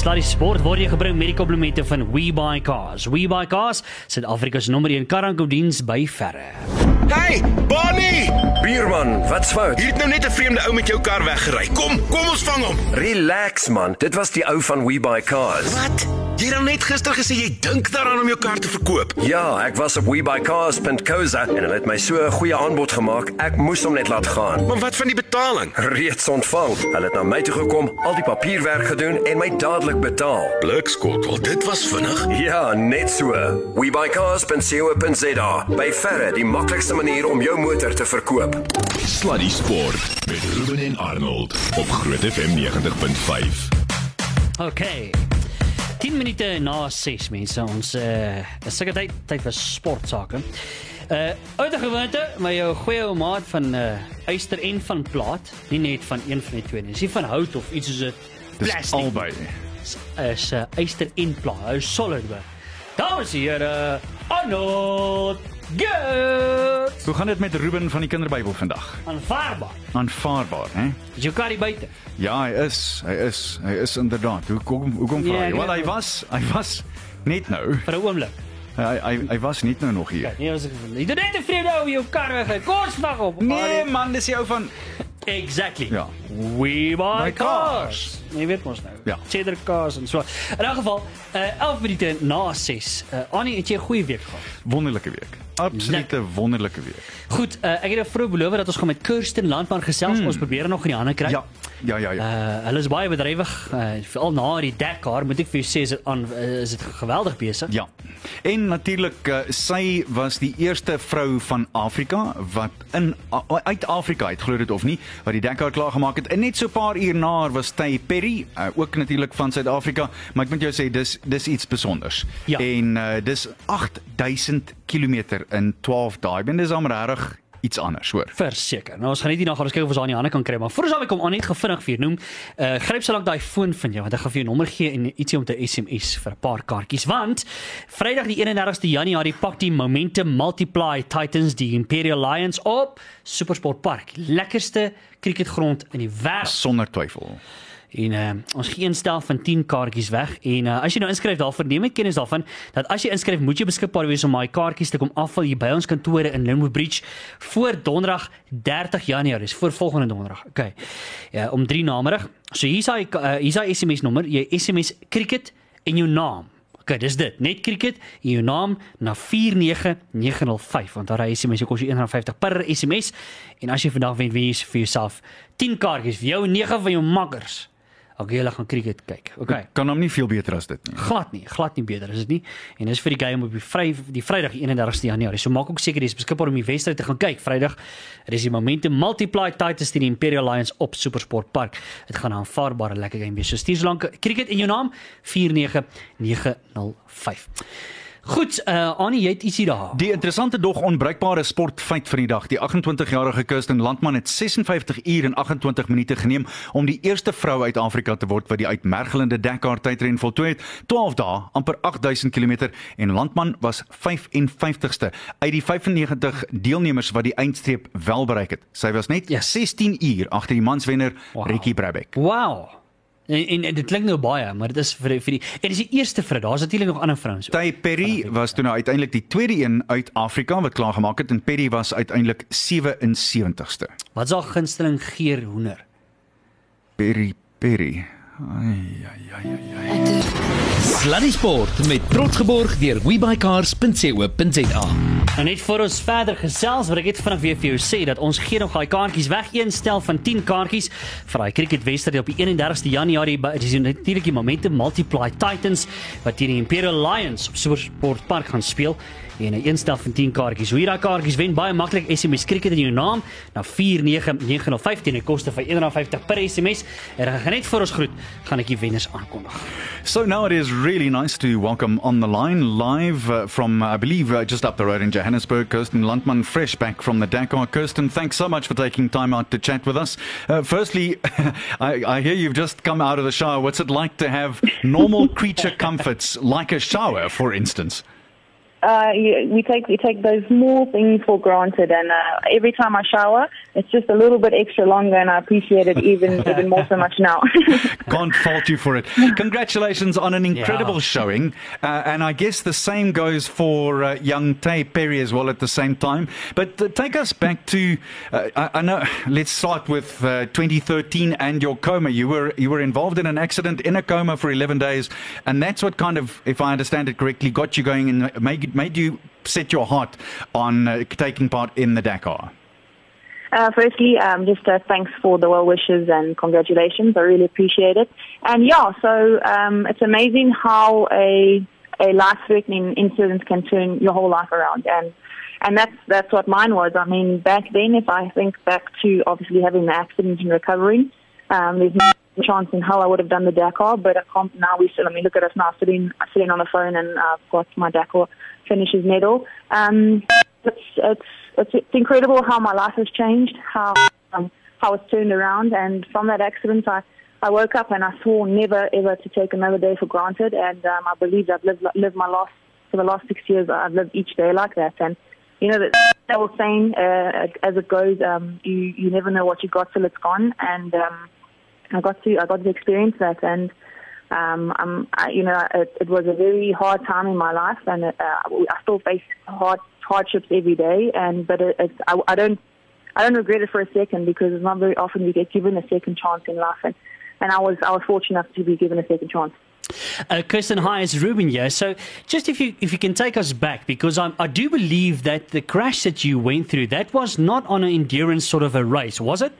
Sluddy Sport word jy gebring met die komplimente van WeBuyCars. WeBuyCars, Suid-Afrika se nommer 1 karankoediens by verre. Hey, Bonnie! Bierman, wat's fout? Hier het nou net 'n vreemde ou met jou kar weggery. Kom, kom ons vang hom. Relax man, dit was die ou van We Buy Cars. Wat? Jy het dan net gister gesê jy dink daaraan om jou kar te verkoop. Ja, ek was op webuycars.co.za en hulle het my so 'n goeie aanbod gemaak. Ek moes hom net laat gaan. Maar wat van die betaling? Reeds ontvang. Hulle het na my toe gekom, al die papierwerk gedoen en my dadelik betaal. Blikskottel, dit was vinnig. Ja, net so. webuycars.co.za. By verre die maklikste manier om jou motor te verkoop. Sluddy Sport met Ruben en Arnold op Groot FM 90.5. Okay. 10 minute na 6 mense ons uh is seker tyd tyd vir sportsake. Uh uit die gewoonte my jou goeie ou maat van uh yster en van plaat, nie net van een van die twee nie. Dis nie van hout of iets soos 'n Dis plastic. albei. Is, is uh, yster en plaat. Is solid be. Dames en here, Arnold Good. Hoe gaan dit met Ruben van die Kinderbybel vandag? Aanvaarbaar. Aanvaarbaar, hè? Is jou kar hier buite? Ja, hy is. Hy is. Hy is inderdaad. Hoe kom hoe kom Ja, vra ek jy? Wel, hy was hy was net nou. Vir 'n oomblik. Hy hy hy was net nou nog hier. Nee, was ek. Jy doen net 'n vreemde ou jou kar weg. Kom ons vang op. Nee man, dis die ou van Exactly. Ja. We Buy cars. cars. Nee, weet mos nou. Ja. Cheddar cars en so. In elk geval, uh 11 minute na 6. Uh Annie, het jy 'n goeie week gehad? wonderlike week. Absolute wonderlike week. Goed, uh ek het jou vroeg beloof dat ons gaan met Kirsten Landman gesels. Hmm. Ons probeer nog in die hande kry. Ja. Ja ja ja. Uh hulle is baie bedrywig, uh, veral na die Dakar, moet ek vir jou sê is dit aan uh, is dit geweldig besig. Ja. En natuurlik uh, sy was die eerste vrou van Afrika wat in a- uit Afrika uit glo dit of nie wat die Dakar klaar gemaak het. En net so 'n paar uur na haar was Ty Perry, uh, ook natuurlik van Suid-Afrika, maar ek moet jou sê dis dis iets spesonders. Ja. En uh, dis 8000 km in 12 dae. Bedoel dis amper regtig iets anders, hoor. Verseker. Nou ons gaan net hierna gaan ons kyk of ons haar in die hande kan kry, maar voor ons daarby kom aan net gevinnig vir noem. Uh gryp so lank daai foon van jou want ek gaan vir jou nommer gee en ietsie om te SMS vir 'n paar kaartjies want Vrydag die 31ste Januarie pak die Momentum Multiply Titans die Imperial Lions op Supersport Park. Lekkerste cricketgrond in die wêreld. Sonder twyfel. En uh, ons gee een stel van 10 kaartjies weg en uh, as jy nou inskryf daarvoor neem ek kennis daarvan dat as jy inskryf moet jy beskikbaar wees om daai kaartjies te kom afval hier by ons kantore in Limpopo Bridge voor donderdag 30 Januarie, dis voor volgende donderdag. Okay. Ja, om 3 namiddag. So hier's hy uh, hier's hy SMS nommer, jy SMS cricket en jou naam. Okay, dis dit. Net cricket en jou naam na 49905 want daar is SMS kos jou R1.50 per SMS en as jy vandag wen wie is vir jouself 10 kaartjies vir jou en 9 van jou makkers. Okay, julle gaan cricket kyk. Okay. Kan hom nie veel beter as dit nie. Glad nie, glad nie beter is dit nie. En dis vir die game op die vry die Vrydag die 31ste Januarie. So maak ook seker dis beskikbaar om die wedstryd te gaan kyk Vrydag. Dit is die Momentum Multiply Titans teen die Imperial Lions op Supersport Park. Dit gaan 'n aanvaarbare lekker game wees. So stuur so lank cricket in jou naam 49905. Goed, uh Annie, jy het ietsie daar. Die interessante dog onbruikbare sportfeit van die dag. Die 28-jarige Kirsten Landman het 56 uur en 28 minute geneem om die eerste vrou uit Afrika te word wat die uitmergelende Dakar tydren voltooi het. 12 dae, amper 8000 km en Landman was 55ste uit die 95 deelnemers wat die eindstreep wel bereik het. Sy was net Ja. 16 uur agter die manswenner Wow. Ricky Brabeck. Wow. En, en, en dit klink nou baie, maar dit is vir die- vir die en dis die eerste vrou. Daar's natuurlik nog ander vrouens. ook. Ty Perry was toe nou uiteindelik die tweede een uit Afrika wat klaar gemaak het en Perry was uiteindelik 77ste. Wat is haar gunsteling geur hoender? Perry Perry. Ai ai ai ai. ai. Sluddy Sport met trots geborg deur webycars.co.za. Nou net voor ons verder gesels, wil ek net vinnig weer vir jou sê dat ons gee nog daai kaartjies weg, een stel van 10 kaartjies vir daai cricketwedstryd op die 31ste Januarie by die Momentum Multiply Titans wat teen die Imperial Lions op Supersport Park gaan speel en 'n een stel van 10 kaartjies. Hoe jy daai kaartjies wen, baie maklik SMS cricket in jou naam na 49905 teen 'n koste van R1.50 per SMS. En dan gaan net voor ons groet, gaan ek die wenners aankondig. So now it is really nice to welcome on the line live uh, from uh, I believe uh, just up the road in Johannesburg, Kirsten Landman, fresh back from the Dakar. Kirsten, thanks so much for taking time out to chat with us. Uh, firstly, I, I hear you've just come out of the shower. What's it like to have normal creature comforts like a shower, for instance? Uh, you, we take we take those small things for granted, and uh, every time I shower, it's just a little bit extra longer, and I appreciate it even even more so much now. Can't fault you for it. Congratulations on an incredible Yeah. showing, uh, and I guess the same goes for uh, young Tay Perry as well at the same time. But uh, take us back to uh, I, I know. Let's start with uh, 2013 and your coma. You were you were involved in an accident in a coma for 11 days, and that's what kind of, if I understand it correctly, got you going and made made you set your heart on uh, taking part in the Dakar. Uh, firstly, um, just uh, thanks for the well wishes and congratulations. I really appreciate it. And yeah, so um, it's amazing how a a life threatening incident can turn your whole life around. And and that's that's what mine was. I mean, back then, if I think back to obviously having the accident and recovering, um, there's no chance in hell I would have done the Dakar. But I can't, now we still. I mean, look at us now sitting sitting on the phone, and I've got my Dakar finishes medal. Um, it's it's it's, it's incredible how my life has changed, how um, how it's turned around, and from that accident, I I woke up and I swore never ever to take another day for granted, and um, I believe I've lived lived my last for the last six years. I've lived each day like that, and you know that that old saying, uh, as it goes, um, you you never know what you got till it's gone, and um, I got to I got to experience that, and um, um, I, you know, it, it was a very hard time in my life, and uh, I still face hard hardships every day. And but it, it's, I, I don't, I don't regret it for a second because it's not very often you get given a second chance in life, and and I was I was fortunate enough to be given a second chance. Uh, Kirsten, hi, it's Ruben here. So, just if you if you can take us back, because I, I do believe that the crash that you went through that was not on an endurance sort of a race, was it?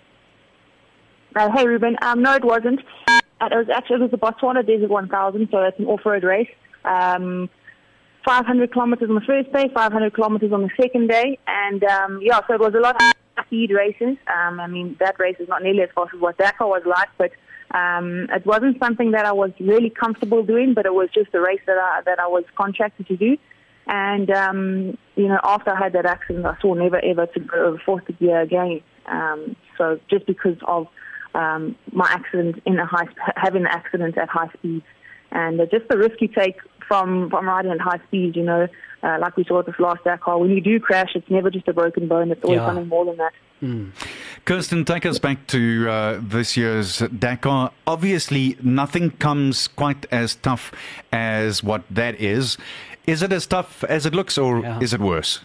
Uh, hey, Ruben. Um, no, it wasn't. Uh, It was actually it was the Botswana Desert 1000, so it's an off-road race. Um, 500 kilometers on the first day, 500 kilometers on the second day, and um, yeah, so it was a lot of speed races. Um, I mean, that race is not nearly as fast as what Dakar was like, but um, it wasn't something that I was really comfortable doing. But it was just a race that I that I was contracted to do. And um, you know, after I had that accident, I swore never ever to go over fourth gear again. Um, so just because of um, my accident in a high, having the accident at high speeds, and uh, just the risk you take from from riding at high speeds. You know, uh, like we saw at this last Dakar, when you do crash, it's never just a broken bone. It's always Yeah. something more than that. Kirsten, take us back to uh, this year's Dakar. Obviously, nothing comes quite as tough as what that is. Is it as tough as it looks, or Yeah. is it worse?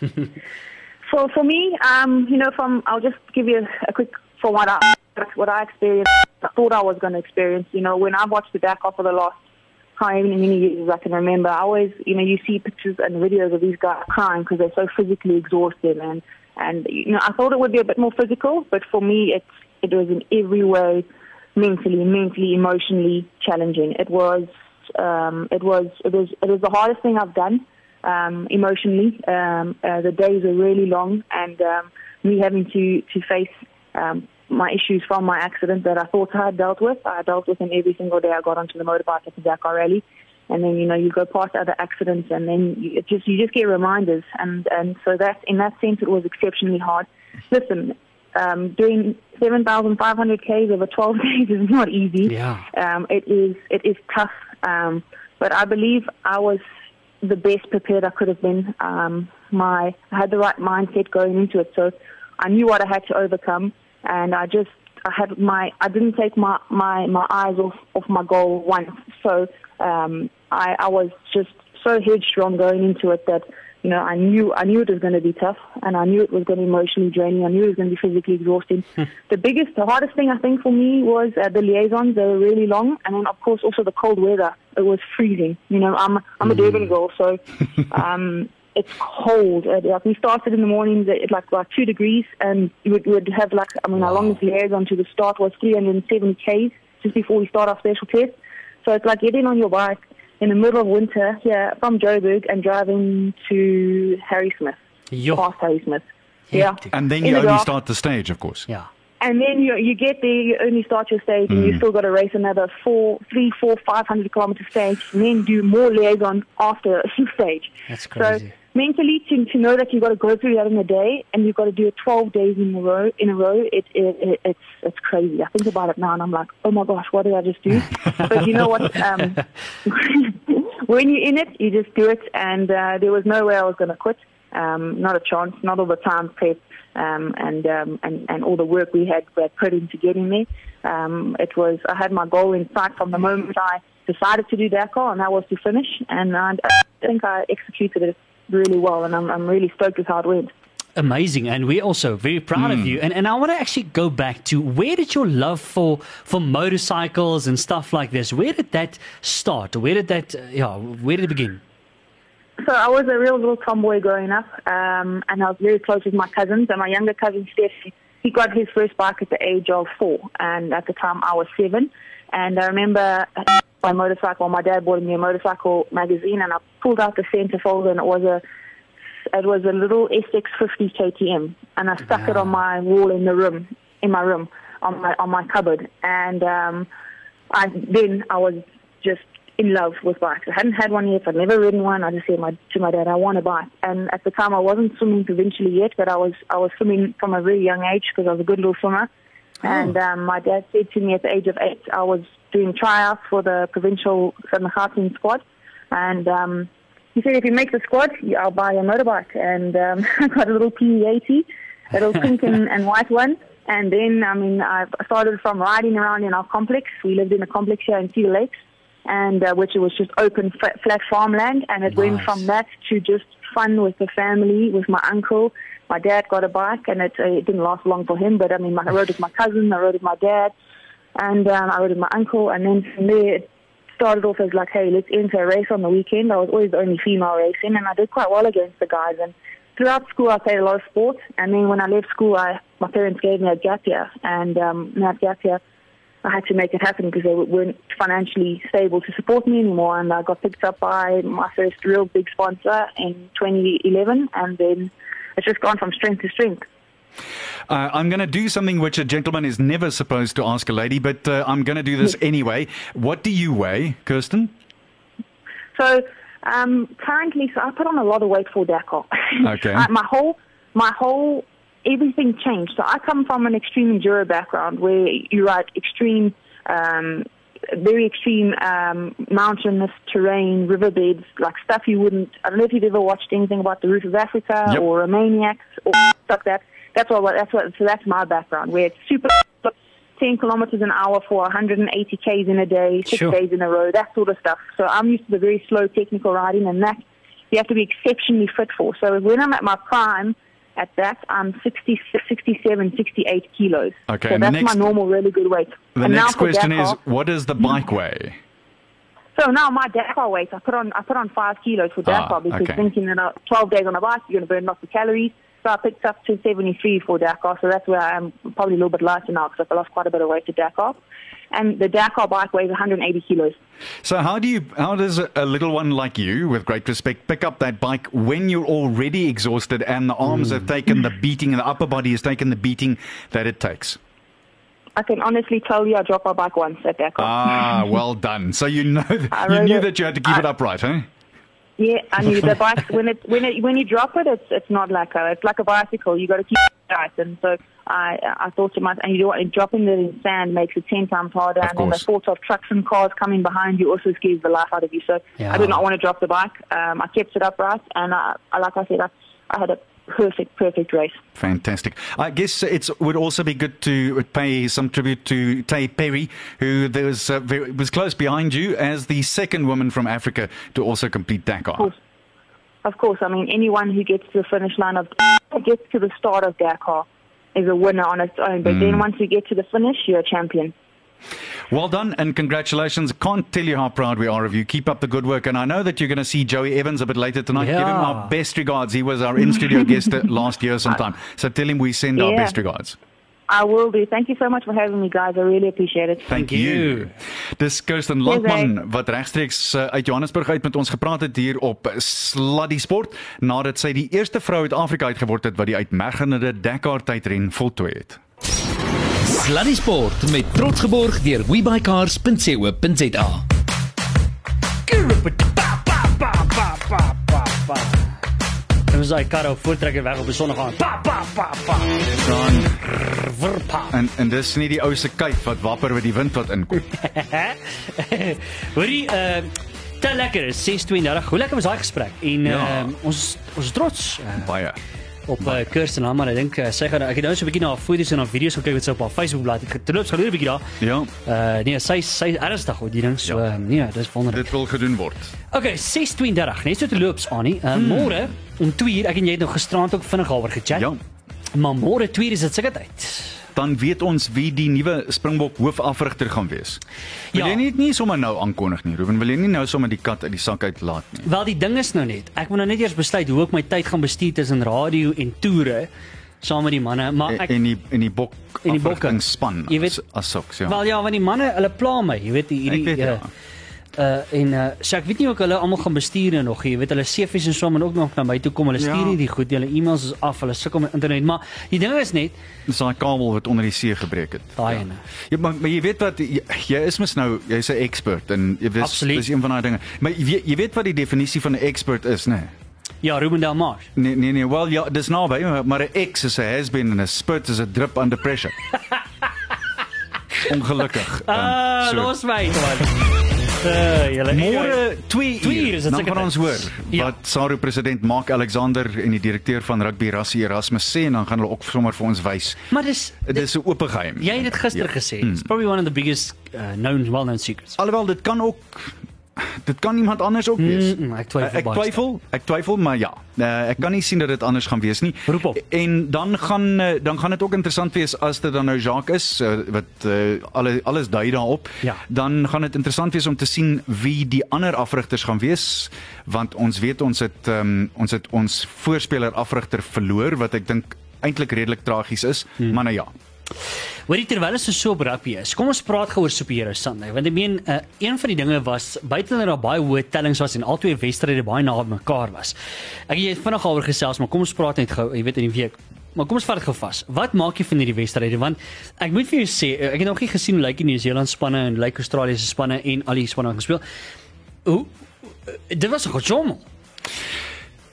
For for me, um, you know, from I'll just give you a, a quick for what I what I experienced. I thought I was going to experience. You know, when I watched the Dakar for the last however many years I can remember, I always, you know, you see pictures and videos of these guys crying because they're so physically exhausted, and and you know, I thought it would be a bit more physical, but for me, it's it was in every way mentally, mentally, emotionally challenging. It was, um, it was, it was, it was the hardest thing I've done um, emotionally. Um, uh, the days are really long, and um, me having to to face um, my issues from my accident that I thought I had dealt with. I dealt with them every single day I got onto the motorbike at the Dakar Rally. And then you know you go past other accidents, and then you it just you just get reminders, and and so that in that sense it was exceptionally hard. Listen, um, doing 7,500 k's over 12 days is not easy. Yeah. Um, it is it is tough, um, but I believe I was the best prepared I could have been. Um, my I had the right mindset going into it, so I knew what I had to overcome, and I just I had my I didn't take my my my eyes off off my goal once. So um, I I was just so headstrong going into it that you know, I knew I knew it was going to be tough, and I knew it was going to be emotionally draining. I knew it was going to be physically exhausting. the biggest, the hardest thing I think for me was uh, the liaisons. They were really long, and then of course also the cold weather. It was freezing. You know, I'm I'm a Durban girl, so um, it's cold. Uh, like we started in the mornings at like like two degrees, and we would, would have like I mean our longest liaison to the start was 370 k's just before we start our special test. So it's like getting on your bike in the middle of winter here from Joburg and driving to Harry Smith, Yo. past Harry Smith. Yeah. And then you the only dark. start the stage, of course. Yeah. And then you you get there, you only start your stage, and you still got to race another four, three, four, five hundred kilometer stage, and then do more liaison after a stage. That's So crazy. Mentally, to, to know that you've got to go through that in a day, and you've got to do it twelve days in a row, in a row, it, it, it it's it's crazy. I think about it now, and I'm like, oh my gosh, what did I just do? but you know what? Um, when you're in it, you just do it, and uh, there was no way I was going to quit. Um, not a chance. Not all the time prep um, and, um, and and all the work we had, we had put into getting there. Um, it was I had my goal in sight from the moment I decided to do Dakar, and that was to finish. And I, I think I executed it really well, and I'm, I'm really stoked with how it went. Amazing, and we're also very proud of you. And and I want to actually go back to where did your love for for motorcycles and stuff like this? Where did that start? Where did that? Uh, yeah, where did it begin? So I was a real little tomboy growing up, um, and I was very close with my cousins. And my younger cousin Steph, he got his first bike at the age of four, and at the time I was seven. And I remember my motorcycle. My dad bought me a motorcycle magazine, and I pulled out the center folder, and it was a it was a little SX50 KTM, and I stuck it on my wall in the room, in my room, on my on my cupboard. And um, I then I was just in love with bikes. I hadn't had one yet. I'd never ridden one. I just said my, to my dad, I want a bike. And at the time, I wasn't swimming provincially yet, but I was I was swimming from a very young age because I was a good little swimmer. And um, my dad said to me at the age of eight, I was doing tryouts for the provincial Gauteng squad, and um, he said, if you make the squad, I'll buy you a motorbike. And um, I got a little PE80, a little pink and, and white one. And then, I mean, I started from riding around in our complex. We lived in a complex here in Cedar Lakes, and uh, which it was just open, flat, flat farmland. And it went from that to just fun with the family, with my uncle. My dad got a bike, and it, uh, it didn't last long for him. But I mean, my, I rode with my cousin, I rode with my dad, and um, I rode with my uncle. And then from there, it started off as like, hey, let's enter a race on the weekend. I was always the only female racing, and I did quite well against the guys. And throughout school, I played a lot of sports. And then when I left school, I my parents gave me a gap year, and um, that gap year, I had to make it happen because they weren't financially stable to support me anymore. And I got picked up by my first real big sponsor in 2011, and then it's just gone from strength to strength. Uh, I'm going to do something which a gentleman is never supposed to ask a lady, but uh, I'm going to do this anyway. What do you weigh, Kirsten? So um, currently, so I put on a lot of weight for Dakar. Okay. I, my whole, my whole, everything changed. So I come from an extreme enduro background where you ride extreme, um, very extreme um, mountainous terrain, riverbeds, like stuff you wouldn't. I don't know if you've ever watched anything about the Roof of Africa Yep. or Romaniacs or stuff like that. That's what. That's what. So that's my background, where it's super. 10 kilometers an hour for 180 k's in a day, six Sure. days in a row, that sort of stuff. So I'm used to the very slow technical riding, and that you have to be exceptionally fit for. So when I'm at my prime, at that, I'm 60, 67, 68 kilos. Okay, so that's next- my normal, really good weight. The and next question is, Dakar- what does the bike weigh? so now my Dakar weight, I put on I put on five kilos for Ah, Dakar because okay. thinking that uh, 12 days on a bike, you're going to burn lots of calories. So I picked up to 73 for Dakar. So that's where I am probably a little bit lighter now because I've lost quite a bit of weight to Dakar. And the Dakar bike weighs 180 kilos. So how do you, how does a, a little one like you, with great respect, pick up that bike when you're already exhausted and the arms have taken the beating and the upper body has taken the beating that it takes? I can honestly tell you I dropped my bike once at Dakar. Ah, well done. So you know, I you knew it- that you had to keep I- it upright, huh? Yeah, I knew the bike when it when it when you drop it, it's it's not like a it's like a bicycle. You got to keep it tight, and so I I thought to myself, and you don't dropping it in sand makes it ten times harder. Of and then the thought of trucks and cars coming behind you also scares the life out of you. So Yeah. I did not want to drop the bike. Um, I kept it upright, and I, I like I said, I, I had a perfect perfect race. Fantastic. I guess it would also be good to pay some tribute to Tay Perry, who there was, uh, very, was close behind you as the second woman from Africa to also complete Dakar. course. Of course, I mean anyone who gets to the finish line of gets to the start of Dakar is a winner on its own. But then once you get to the finish, you're a champion. Well done and congratulations. Can't tell you how proud we are of you. Keep up the good work. And I know that you're going to see Joey Evans a bit later tonight. Give him Yeah. our best regards. He was our in studio guest last year sometime. So tell him we send our Yeah. best regards. I will do. Thank you so much for having me, guys. I really appreciate it. Thank you. you. Dis Kirsten Landman wat regstreeks uh, uit Johannesburg uit met ons gepraat het hier op Sluddy Sport nadat sy die eerste vrou uit Afrika uitgeword het wat die uitmergende Dakar tydren voltooi het. Sluddy Sport met trots geborg deur webycars.co.za. Dit was daai kar op voortrekker weg op 'n sonnige aand. Pa pa pa pa. Dan Verpa. en en dis nie die ou se kuif wat wapper met die wind wat inkom. Hoorie, uh Te lekker, is 6:32. Hoe lekker was daai gesprek? En Ja. uh, ons ons trots uh, Baie. Op uh, Kirsten Hammer. Ek dink uh, sy gaan ek het nou so 'n bietjie na haar foto's en haar video's gekyk wat sy op haar Facebook bladsy het. Terloops, gaan loer 'n bietjie daar. Ja, Uh nee, sy sy ernstig oor die ding. So Ja. ja. nee, dis wonderlik. dit wil gedoen word. Okay, 6:32. Net so te loops aan nie. Uh, Hmm. Môre om 2uur, ek en jy het nog gisterand ook vinnig daaroor gechat. Ja. Maar môre 2uur is dit seker tyd. Dan weet ons wie die nuwe Springbok hoofafrigter gaan wees. Wil Ja. jy nie nie sommer nou aankondig nie, Ruben? Wil jy nie nou sommer die kat uit die sak uitlaat nie? Wel die ding is nou net, ek moet nou net eers besluit hoe ek my tyd gaan bestuur tussen radio en toere saam met die manne, maar ek en die en die bok En die bokke. afrigtingsspan Jy weet- as, as soks, ja. Wel ja, want die manne, hulle pla my, jy weet hierdie Ek weet, ja. uh, en uh, so ek weet nie ook hulle almal gaan bestuur nou nog, jy weet hulle CV's en so maar ook nog na my toe kom. Hulle stuur Ja. nie die goed, hulle e-mails is af, hulle sukkel met internet, maar die ding is net Dis daai kabel wat onder die see gebreek het. daai ja. ene. Ja, maar, maar jy weet wat jy, jy is mos nou jy's 'n expert en jy weet Absoluut. dis een van daai dinge. Maar jy weet, jy weet wat die definisie van 'n expert is, né? Nee? Ja, Ruben Delmar. Nee nee nee, well ja, dis naby, maar- maar 'n ex is 'n has been en 'n spurt is 'n drip under pressure. Ongelukkig. um, Ah, so. los my man. Uh, julle Môre 2 Twee uur is dit dan seker gaan ons hoor Ja. wat SARU president Mark Alexander en die direkteur van rugby Rassie Erasmus sê en dan gaan hulle ook sommer vir ons wys. Maar dis Dit is 'n oop geheim. jy het dit gister Ja. gesê. It's probably one of the biggest uh, known well-known secrets. Alhoewel dit kan ook dit kan iemand anders ook wees. Mm, mm, ek twyfel ek baie twyfel, ek twyfel, maar ja. Uh, ek kan nie sien dat dit anders gaan wees nie. Roep op. En dan gaan uh, dan gaan dit ook interessant wees as dit dan nou Jacques is uh, wat uh, alle alles dui daarop. Ja. Dan gaan dit interessant wees om te sien wie die ander afrigters gaan wees want ons weet ons het um, ons het ons voorspeler afrigter verloor wat ek dink eintlik redelik tragies is, hmm. maar nou ja. Hoorie terwyl ons so op rugby is, kom ons praat gou oor superhero Sunday want ek meen uh, een van die dinge was buite dat daar baie hoë tellings was en al twee wedstryde baie na mekaar was. Ek het vinnig daaroor gesels, maar kom ons praat net gou, jy weet in die week. Maar kom ons vat dit gou vas. Wat maak jy van hierdie wedstryde want ek moet vir jou sê, eh, ek het nog nie gesien hoe lyk die Nieu-Seeland spanne en lyk Australië se spanne en al die spanne gespeel. Hoe eh, dit was 'n gejommel.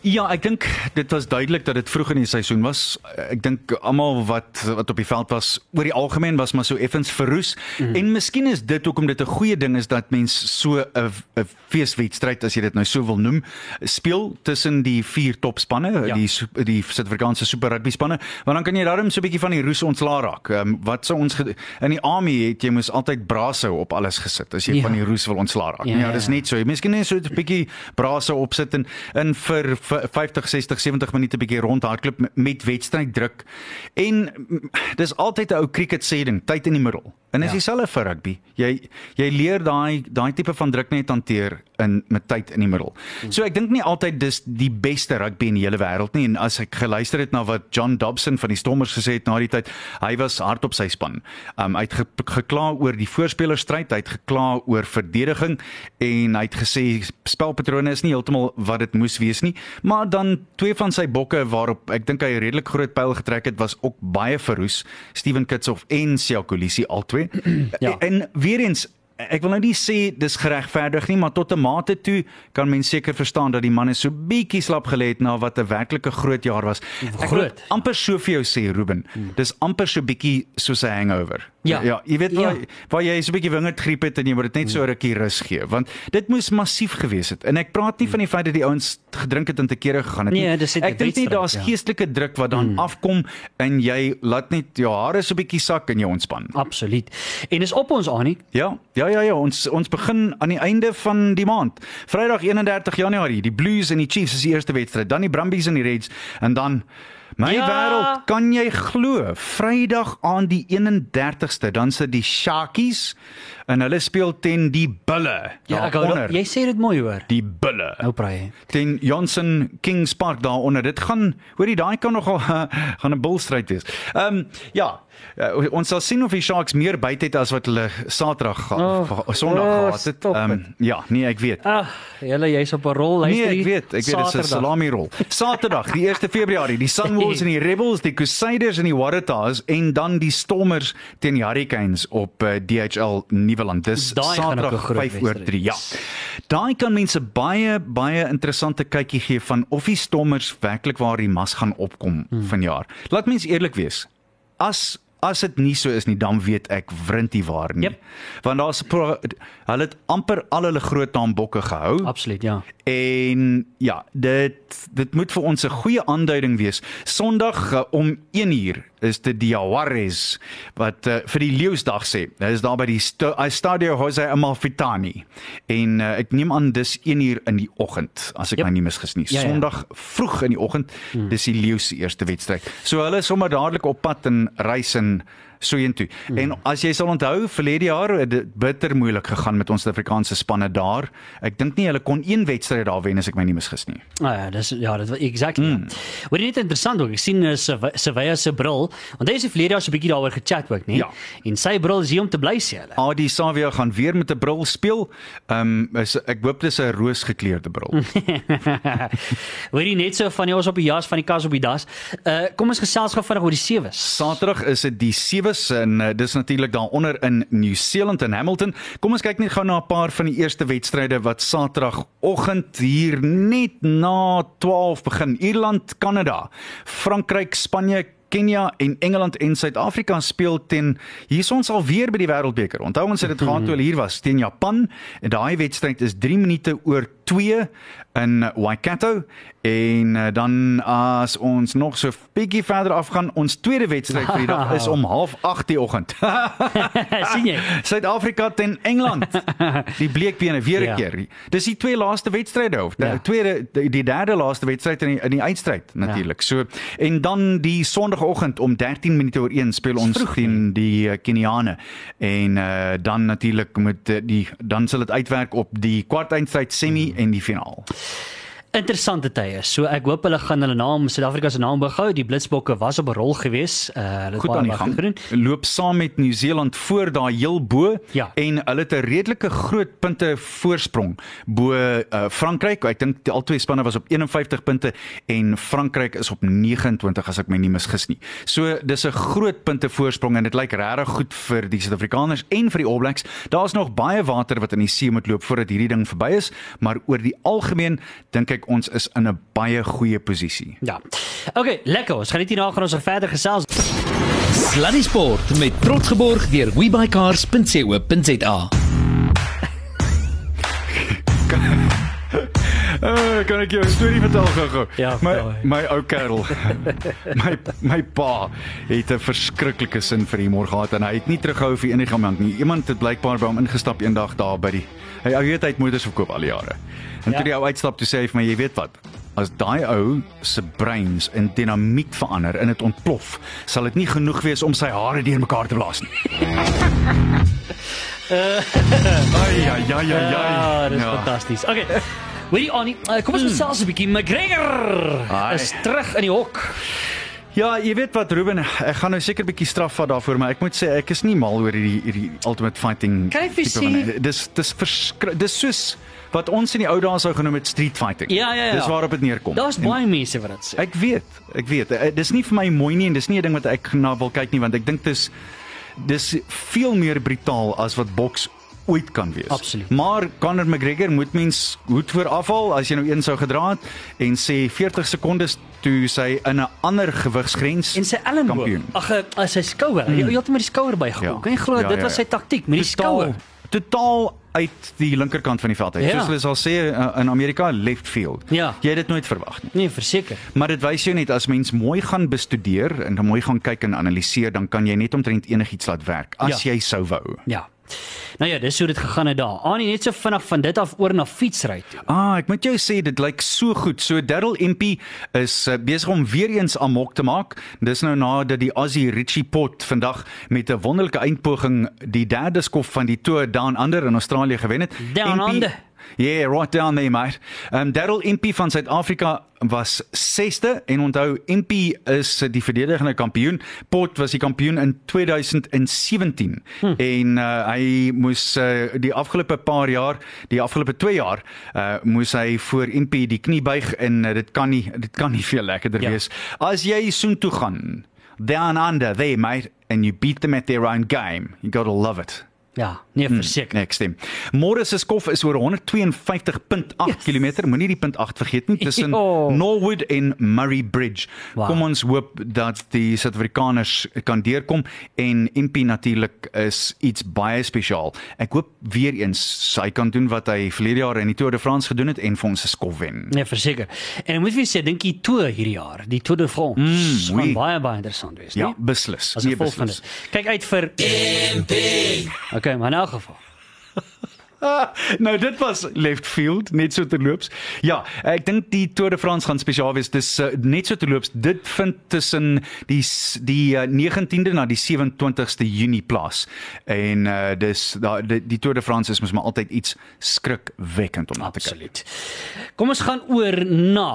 Ja, ek dink dit was duidelik dat dit vroeg in die seisoen was. Ek dink almal wat wat op die veld was oor die algemeen was maar so effens verroes. Mm -hmm. En miskien is dit hoekom dit 'n goeie ding is dat mens so 'n 'n feeswedstryd as jy dit nou so wil noem, speel tussen die vier topspanne, Ja. die die Suid-Afrikaanse Super Rugby spanne, want dan kan jy daarom so 'n bietjie van die roes ontslaa raak. Ehm um, wat sou ons in die army het jy moes altyd brasou op alles gesit as jy Ja. van die roes wil ontslaa raak. Ja, Ja, ja, dis net so. Miskien net so 'n bietjie brasou opsit en in vir, vir 50, 60, 70 minute bietjie rondhardloop met- wedstryd druk. En dis altyd 'n ou cricket sê ding, tyd in die middel. En dis Ja. dieselfde vir rugby. Jy jy leer daai daai tipe van druk net hanteer in met tyd in die middel. So ek dink nie altyd dis die beste rugby in die hele wêreld nie en as ek geluister het na wat John Dobson van die Stormers gesê het na die tyd, hy was hard op sy span. Um hy het ge, gekla oor die voorspelerstryd, hy het gekla oor verdediging en hy het gesê spelpatrone is nie heeltemal wat dit moes wees nie, maar dan twee van sy bokke waarop ek dink hy 'n redelik groot pyl getrek het was ook baie verroes, Steven Kitsoff en Siya Kolisi albei. Ja. En weer eens Ek wil nou nie sê dis geregverdig nie, maar tot 'n mate toe kan mens seker verstaan dat die manne so bietjie slap gelê het na wat 'n werklike groot jaar was. Ek Groot. amper so vir jou sê Ruben, dis amper so bietjie soos 'n hangover. Ja. ja, jy weet waar, Ja. waar jy so 'n bietjie wingerdgriep het en jy moet dit net so 'n rukkie rus gee, want dit moes massief gewees het. En ek praat nie van die feit dat die ouens gedrink het en te kere gegaan het nie. Nee, dis net ek dink nie daar's ja. geestelike druk wat dan afkom en jy laat net jou hare so 'n bietjie sak en jy ontspan. Absoluut. En dis op ons aan nie. Ja, ja ja ja, ons ons begin aan die einde van die maand. Vrydag 31 Januarie, die Blues en die Chiefs is die eerste wedstryd, dan die Brumbies en die Reds en dan my Ja. wêreld, kan jy glo, Vrydag aan die 31ste, dan sit die Sharkies en hulle speel ten die Bulle. Ja, ek daaronder. jy sê dit mooi hoor. die Bulle. Nou praai. Ten Johnson Kings Park daaronder. Dit gaan, hoorie, daai kan nogal gaan 'n bulstryd wees. Ehm um, ja, uh, ons sal sien of die Sharks meer byt het as wat hulle Saterdag Oh, oh, Sondag oh, gehad het. Ehm um, ja, nee, ek weet. Ag, julle jy's op 'n rol Nee, luister. ek weet, ek weet dit is 'n salami rol. Saterdag, die 1 Februarie, die Sunwolves en die Rebels, die Crusaders en die Waratahs en dan die Stormers teen die Hurricanes op uh, DHL Nieuweland. Dis Daai Saterdag groot 5 oor wedstryd 3. Ja. Daai kan mense baie baie interessante kykie gee van of die Stormers werklik waar die mas gaan opkom hmm. vanjaar. Laat mens eerlik wees. As as dit nie so is nie, dan weet ek wrintie waar nie. Yep. Want daar's hulle het amper al hulle groot naambokke gehou. Absoluut, ja. En ja, dit dit moet vir ons 'n goeie aanduiding wees. Sondag uh, om 1uur is dit die Jaguares wat uh, vir die Leeuusdag sê. Dit is daar by die uh, Stadio Jose Amalfitani. En uh, ek neem aan dis 1uur in die oggend as ek Yep. my nie misgis nie. Ja, ja. Sondag vroeg in die oggend, dis die Leeu's se eerste wedstryd. So hulle is sommer dadelik op pad en reis en so intoe. Hmm. En as jy sal onthou, verlede jaar het dit bitter moeilik gegaan met ons Suid-Afrikaanse spanne daar. Ek dink nie hulle kon een wedstryd daar wen as ek my nie misgis nie. Ah ja, dis ja, dit was exactly. Mm. Hoor jy net interessant ook. Ek sien uh, Sevilla se bril, want hy se verlede jaar so 'n bietjie daaroor gechat ook, nee. Ja. En sy bril is hier om te bly sê hulle. Adi Savia gaan weer met 'n bril speel. Ehm um, ek hoop dis 'n roosgekleurde bril. Hoor jy net so van die ons op die jas van die kas op die das. Uh kom ons gesels gou vinnig oor die sewes. Saterdag is dit die sewes en uh, dis natuurlik daaronder in New Zealand en Hamilton. Kom ons kyk net gou na 'n paar van die eerste wedstryde wat Saterdagoggend hier net na 12 begin. Ierland, Kanada, Frankryk, Spanje, Kenia en Engeland en Suid-Afrika speel teen hier is ons alweer by die Wêreldbeker. Onthou ons het dit gehad toe hulle hier was teen Japan en daai wedstryd is 3 minute oor 2 in Waikato en uh, dan as ons nog so bietjie verder afgaan, ons tweede wedstryd vir die dag is om 08:30 die oggend. sien jy? Suid-Afrika teen Engeland. Die bleekbene weer 'n Ja. keer. Dis die twee laaste wedstryde of die Ja. tweede die, die derde laaste wedstryd in die, in die eindstryd natuurlik. So en dan die Sondagoggend om 13 minute oor 1 speel ons vroeg, teen die uh, Keniane en uh, dan natuurlik met die dan sal dit uitwerk op die kwartfinale semi Hmm. en die finaal. Interessante tye. So ek hoop hulle gaan hulle naam Suid-Afrika se naam behou. Die Blitsbokke was op 'n rol gewees. Uh hulle het baie aan die wag gang. gedoen. Loop saam met Nieu-Seeland voor daar heel bo Ja. en hulle het 'n redelike groot punte voorsprong bo uh, Frankryk. Ek dink die albei spanne was op 51 punte en Frankryk is op 29 as ek my nie misgis nie. So dis 'n groot punte voorsprong en dit lyk regtig goed vir die Suid-Afrikaners en vir die All Blacks. Daar's nog baie water wat in die see moet loop voordat hierdie ding verby is, maar oor die algemeen dink ek ons is in 'n baie goeie posisie. Ja. Okay, lekker. Ons gaan net hierna gaan ons verder gesels. Sluddy Sport met trots geborg deur webuycars.co.za. Uh, kan ek jou 'n storie vertel gou-gou? Ja, my vertel. my ou kerel. my my pa het 'n verskriklike sin vir humor gehad en hy het nie teruggehou vir enige iemand nie. Iemand het blykbaar by hom ingestap eendag daar by die hy ou weet hy het motors verkoop al die jare. En Ja. toe die ou uitstap toe sê hy vir my, jy weet wat? As daai ou se breins in dinamiet verander en dit ontplof, sal dit nie genoeg wees om sy hare deurmekaar te blaas nie. Ai ai ai ai Ja, ai. dis fantasties. Okay. Hoorie Annie, uh, kom ons gesels 'n bietjie. McGregor Ai. is terug in die hok. Ja, jy weet wat Ruben, ek gaan nou seker 'n bietjie straf vat daarvoor, maar ek moet sê ek is nie mal oor hierdie hierdie Ultimate Fighting. Tipe van- Dis dis verskrik dis soos wat ons in die ou dae sou genoem het street fighting. Ja, ja, ja. Dis waarop dit neerkom. Daar's baie mense wat dit sê. Ek weet, ek weet. Eh, Dis nie vir my mooi nie en dis nie 'n ding wat ek na wil kyk nie want ek dink dis dis veel meer brutaal as wat boks ooit kan wees. Absoluut. Maar Conor McGregor moet mens hoed voor afhaal as jy nou een sou gedra het en sê 40 sekondes toe sy in 'n ander gewigsgrens En sy elmboog. kampioen. Ag, uh, sy skouer. Mm. Jy het met die skouer bygekom. Ja. Kan jy glo Ja, dit ja, was ja. sy taktiek met die skouer. totaal uit die linkerkant van die veld uit. Ja. Soos hulle sal sê uh, in Amerika left field. Ja. Jy het dit nooit verwag nie. Nee, verseker. Maar dit wys jou net as mens mooi gaan bestudeer en dan mooi gaan kyk en analiseer, dan kan jy net omtrent enigiets laat werk as Ja. jy sou wou. Ja. Nou ja, dis hoe dit gegaan het daar. Annie net so vinnig van dit af oor na fietsry toe. Ah, ek moet jou sê dit lyk so goed. So Darryl Impey is uh, besig om weer eens amok te maak. Dis nou nadat die Aussie Richie Port vandag met 'n wonderlike eindpoging die derde skof van die Tour Down Under in Australië gewen het. Down Impey- Under. Yeah, right down there, mate. Um Darryl Impey van Suid-Afrika was 6ste en onthou Impey is die verdedigende kampioen. Port was die kampioen in 2017 hm. en uh, hy moes uh, die afgelope paar jaar, die afgelope 2 jaar, uh, moes hy voor Impey die knie buig en uh, dit kan nie dit kan nie veel lekkerder Ja. wees as jy soontoe gaan. Down under there, mate, and you beat them at their own game. You got to love it. Ja, Nee, verseker. Nee, ek stem. Môre se skof is oor 152.8 Yes. km. Moenie die punt 8 vergeet nie tussen. Norwood en Murray Bridge. Wow. Kom ons hoop dat die Suid-Afrikaners kan deurkom en MP natuurlik is iets baie spesiaal. Ek hoop weer eens hy kan doen wat hy verlede jaar in die Tour de France gedoen het en vir ons 'n skof wen. Nee, verseker. En ek moet vir sê, dink die toer hierdie jaar, die Tour de France, Mm, gaan oei. baie baie interessant wees, Ja, nee? beslis. As nee, dit. Kyk uit vir MP. Okay, maar in elk geval. nou dit was left field net so terloops. Ja, ek dink die Tour de France gaan spesiaal wees. Dis uh, net so terloops. Dit vind tussen die die uh, 19de na die 27ste Junie plaas. En uh, dis da, die, die Tour de France is mos maar altyd iets skrikwekkend om na te kyk. Absoluut. Kom ons gaan oor na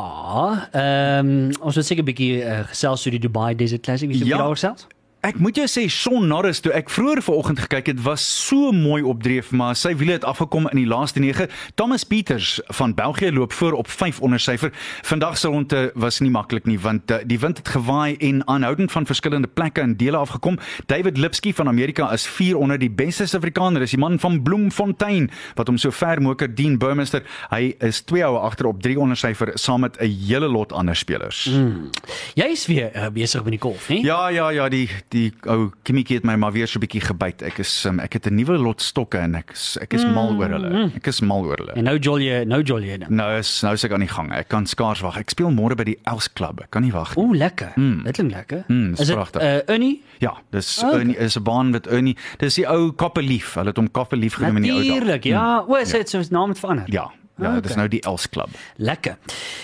ehm um, ons wil seker 'n bietjie uh, gesels oor die Dubai Desert Classic. Wie se Ja. daaroor gesels? Ek moet jou sê Shaun Norris toe ek vroeër vanoggend gekyk het was so mooi opdreef maar sy wiele het afgekom in die laaste 9. Thomas Pieters van België loop voor op 5 onder syfer. Vandag se ronde was nie maklik nie want uh, die wind het gewaai en aanhoudend van verskillende plekke en dele afgekom. David Lipsky van Amerika is 4 onder die beste Suid-Afrikaner is die man van Bloemfontein wat hom so ver moker Dean Burmester. Hy is 2 houe agter op 3 onder syfer saam met 'n hele lot ander spelers. Mm. Jy is weer uh, besig met die golf, né? Ja ja ja die die ou Kimmetjie het my maar weer so 'n bietjie gebyt. Ek is um, ek het 'n nuwe lot stokke en ek is, ek is mal oor hulle. Ek is mal oor hulle. En nou jol jy, nou jol jy dan. Nou is nou is ek aan die gang. Ek kan skaars wag. Ek speel môre by die Els Club. Ek kan nie wag nie. Ooh, lekker. Mm. Dit klink lekker. Mm, is dit pragtig. uh, Ernie? Ja, dis Okay. okay. is 'n baan met Ernie. Dis die ou Koppelief. Hulle het hom Koppelief genoem in die ou dae. Natuurlik. Ja, o, is dit so sy naam het verander? Ja, ja, Okay. dis nou die Els Club. Lekker.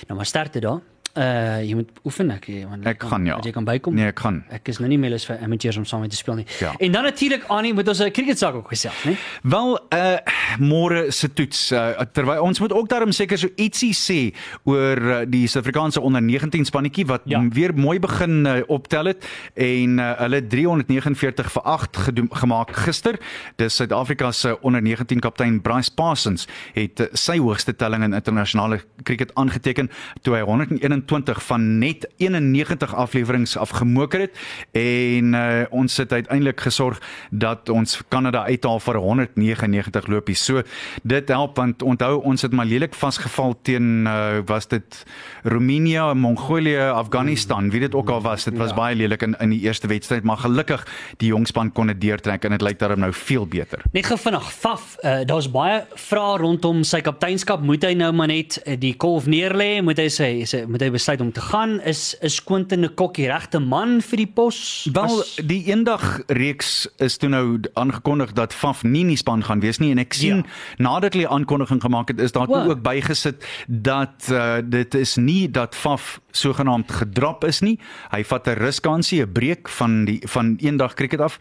Nou maar start dit daar. Uh jy moet oefen ek jy, want Ek gaan ja. dat Jy kan bykom. Nee, ek gaan. Ek is nou nie meer lus vir amateurs om saam met te speel nie. Ja. En dan natuurlik Annie moet ons 'n cricketsaak ook gesels, né? Wel, uh môre se toets uh, terwyl ons moet ook daarom seker so ietsie sê oor uh, die Suid-Afrikaanse onder 19 spannetjie wat Ja. ja. weer mooi begin uh, optel het en uh, hulle 349 vir 8 gedoen, gemaak gister. Dis Suid-Afrika se onder 19 kaptein Bryce Parsons het uh, sy hoogste telling in internasionale cricket aangeteken toe hy 121 van net 91 afleweringe afgemoker het en uh, ons het uiteindelik gesorg dat ons Kanada uithaal vir 199 lopies. So dit help want onthou ons het maar lelik vasgeval teen uh, was dit Roemenië, Mongolië, Afghanistan, wie dit ook al was. Dit was ja. baie lelik in in die eerste wedstryd, maar gelukkig die jong span kon dit deurtrek en dit lyk daarom nou veel beter. Net gou vinnig, Faf, uh, daar's baie vrae rondom sy kapteinskap. Moet hy nou maar net die kolf neerlê? Moet hy sy moet hy besluit om te gaan? Is is Quentin 'n kokkie regte man vir die pos? Wel, As- die eendag reeks is toe nou aangekondig dat Faf nie in die span gaan wees nie en ek sien Ja. nadat hulle die aankondiging gemaak het, is daar Wow. ook bygesit dat uh, dit is nie dat Faf sogenaamd gedrap is nie. Hy vat 'n ruskansie, 'n breek van die van eendag cricket af.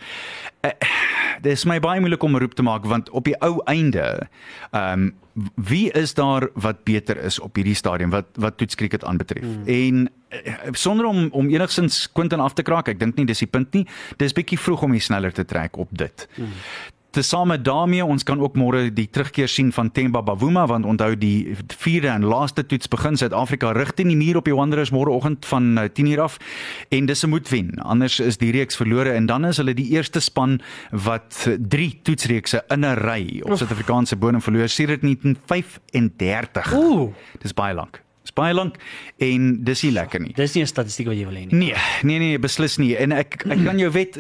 Uh, dit is my baie moeilik om 'n roep te maak want op die ou einde, ehm um, wie is daar wat beter is op hierdie stadium wat wat toets cricket aanbetref. Mm. En eh, sonder om om enigsins Quentin af te kraak, ek dink nie dis die punt nie. Dis bietjie vroeg om hy sneller te trek op dit. Mm. Tesame daarmee ons kan ook môre die terugkeer sien van Themba Bavuma want onthou die vierde en laaste toets begin Suid-Afrika rig teen die muur op die Wanderers môreoggend van eh, 10:00 af en dis 'n moet wen anders is die reeks verlore en dan is hulle die eerste span wat eh, drie toetsreekse in 'n ry op Suid-Afrikaanse bodem verloor sedert 1935. Ooh, Dis baie lank. Baie lank en dis nie lekker nie. dis nie 'n statistiek wat jy wil hê nie. Nee, nee nee, beslis nie. En ek ek kan jou wet,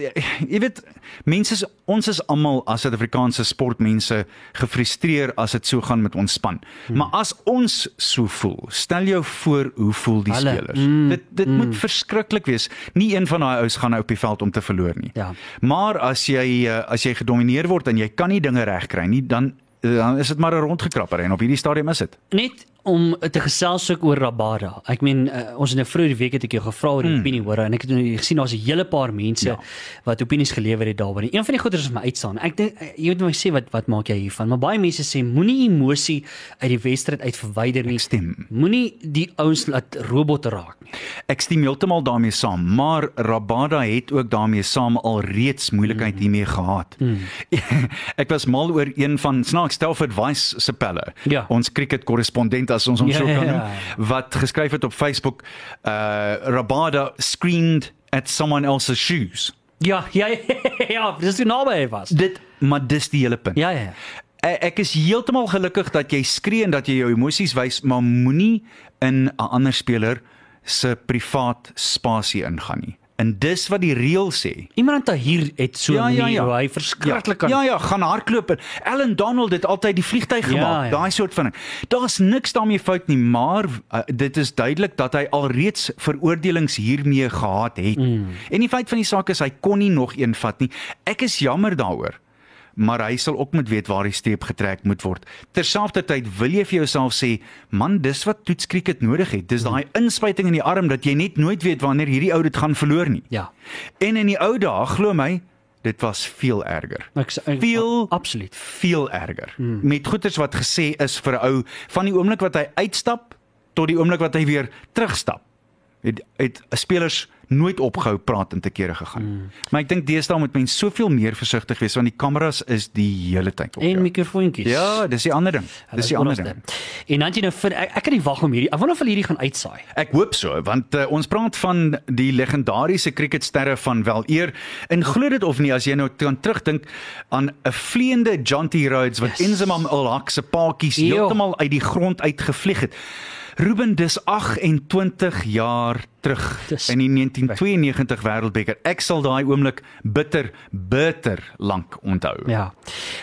jy weet, mense is ons is almal as Suid-Afrikaanse sportmense gefrustreer as dit so gaan met ons span. Hmm. Maar as ons so voel, stel jou voor hoe voel die Hulle, spelers. Mm, dit dit mm. moet verskriklik wees. Nie een van daai ouens gaan nou op die veld om te verloor nie. Ja. Maar as jy eh, as jy gedomeineer word en jy kan nie dinge regkry nie, dan dan is dit maar 'n rondgekrapper en op hierdie stadium is dit. Net om te gesels ook oor Rabada. Ek meen uh, ons het nou vroeër die week het ek jou gevra oor die hmm. opinie hoor en ek het nou gesien daar's 'n hele paar mense ja. wat opinies gelewer het daaroor. Een van die goeders wat my uitstaan. Ek dink eh, jy moet my sê wat wat maak jy hiervan? Maar baie mense sê moenie emosie uit die wedstryd uit verwyder nie. Moenie die ouens laat robotte raak nie. Ek stem heeltemal daarmee saam, maar Rabada het ook daarmee saam al reeds moeilikheid hiermee gehad. Mm. ek was mal oor een van snaaks Stelford Wise se pelle. Ja. Ons cricket korrespondent as ons hom Ja, so ja, kan ja, noem, ja. wat geskryf het op Facebook, uh Rabada screamed at someone else's shoes. Ja, ja, ja, dis hoe naby hy was. Dit maar dis die hele punt. Ja ja. ja. Ek, ek is heeltemal gelukkig dat jy skree en dat jy jou emosies wys, maar moenie in 'n ander speler se privaat spasie ingaan nie. En dis wat die reël sê. Iemand hier het so Ja, ja, ja. hoe hy verskriklik ja, kan. ja ja, gaan hardloop en Ellen Donald het altyd die vliegtyg Ja, gemaak. ja. Daai soort van ding. Daar's niks daarmee fout nie, maar uh, dit is duidelik dat hy alreeds veroordelings hiermee gehad het. Mm. En die feit van die saak is hy kon nie nog een vat nie. Ek is jammer daaroor. Maar hy sal ook moet weet waar die streep getrek moet word. Terselfdertyd wil jy vir jouself sê, man, dis wat toets cricket nodig het. Dis daai inspuiting in die arm dat jy net nooit weet wanneer hierdie ou dit gaan verloor nie. Ja. En in die ou dae, glo my, dit was veel erger. Ek, ek Veel- absoluut. Veel erger. Hmm. Met goeters wat gesê is vir 'n ou van die oomblik wat hy uitstap tot die oomblik wat hy weer terugstap. Het het spelers nooit opgehou praat en te kere gegaan. Hmm. Maar ek dink deesdae moet mens soveel meer versigtig wees want die kameras is die hele tyd op En jou. mikrofoontjies. Ja, dis die ander ding. Dis die ander ding. En dan jy nou vind ek, ek kan nie wag om hierdie. Ek wonder of hulle hierdie gaan uitsaai. Ek hoop so want uh, ons praat van die legendariese cricketsterre van wel eer en glo dit of nie as jy nou kan terugdink aan 'n vleiende Jonty Rhodes wat Yes. Enzimam ul Haq se paadjies heeltemal uit die grond uitgevlieg het. Ruben dis 28 jaar terug Dis in die 1992 Wêreldbeker. Ek sal daai oomblik bitter bitter lank onthou. Ja.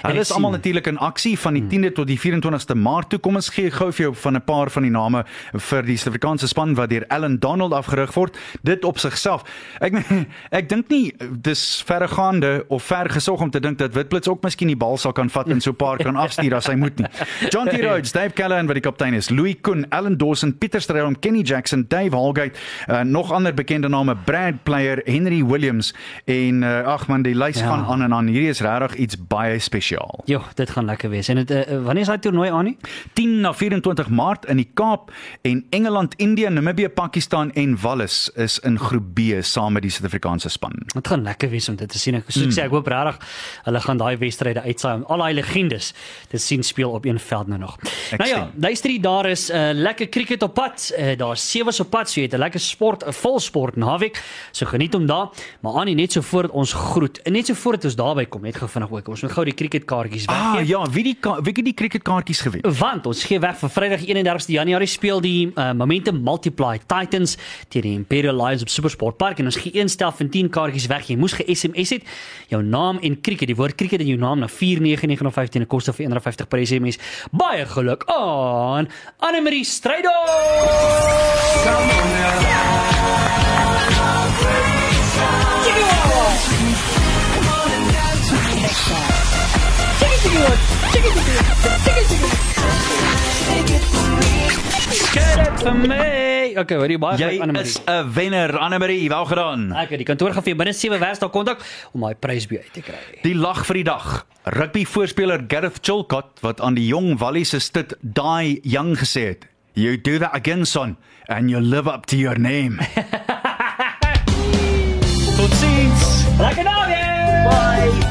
Hulle is almal natuurlik in aksie van die 10de tot die 24ste Maart toe. Kom ons gee gou vir jou van 'n paar van die name vir die Suid-Afrikaanse span wat deur Allan Donald afgerig word. Dit op sigself. Ek meen, ek dink nie dis verregaande of ver gesog om te dink dat Witblits ook miskien die bal sal kan vat en so 'n paar kan afstuur as hy moet nie. John T. Rhodes, Dave Callahan wat die kaptein is, Louis Koen, Alan Dawson, Pieter Strydom, Kenny Jackson, Dave Holgate, uh, nog ander bekende name, Brad Player, Henry Williams en uh, ag man, die lys Ja. gaan aan en aan. Hierdie is regtig iets baie spesiaal. Jo, dit gaan lekker wees. En dit uh, wanneer is daai toernooi aan nie? 10 na 24 Maart in die Kaap en Engeland, India, Namibië, Pakistan en Wallis is in groep B saam met die Suid-Afrikaanse span. Dit gaan lekker wees om dit te sien. Ek soos ek sê, ek hoop regtig hulle gaan daai wedstryde uitsaai om al daai legendes te sien speel op een veld nou nog. Ek nou ja, sien. luister daar is 'n uh, lekker cricket op pad. Uh, daar's sewe op pad, so jy het 'n lekker sport, 'n vol sport naweek. So geniet hom daar. Maar Annie, net so voordat ons groet en net so voordat ons daarby kom, net gou vinnig ook. Ons moet gou die cricketkaartjies Ah weggee. ja, wie die wie het die cricketkaartjies gewen? Want ons gee weg vir Vrydag 31ste Januarie speel die uh, Momentum Multiply Titans teen die Imperial Lions op Supersport Park en ons gee een stel van 10 kaartjies weg. Jy moes ge-SMS het jou naam en cricket, die woord cricket en jou naam na 49915 en 'n koste van R150 per SMS. Baie geluk aan Anne-Marie Strydom. Get it vir my. Okay, baie Jy geluk Anne-Marie. is 'n wenner, Anne-Marie, wel gedaan. Ek het die kantoor gaan vir binne 7 werksdae kontak om daai prys by uit te kry. Die lag vir die dag. Rugby voorspeler Gareth Chilcott wat aan die jong Wallie se stit daai jong gesê het. You do that again son and you live up to your name. Totsiens. Lekker naweek.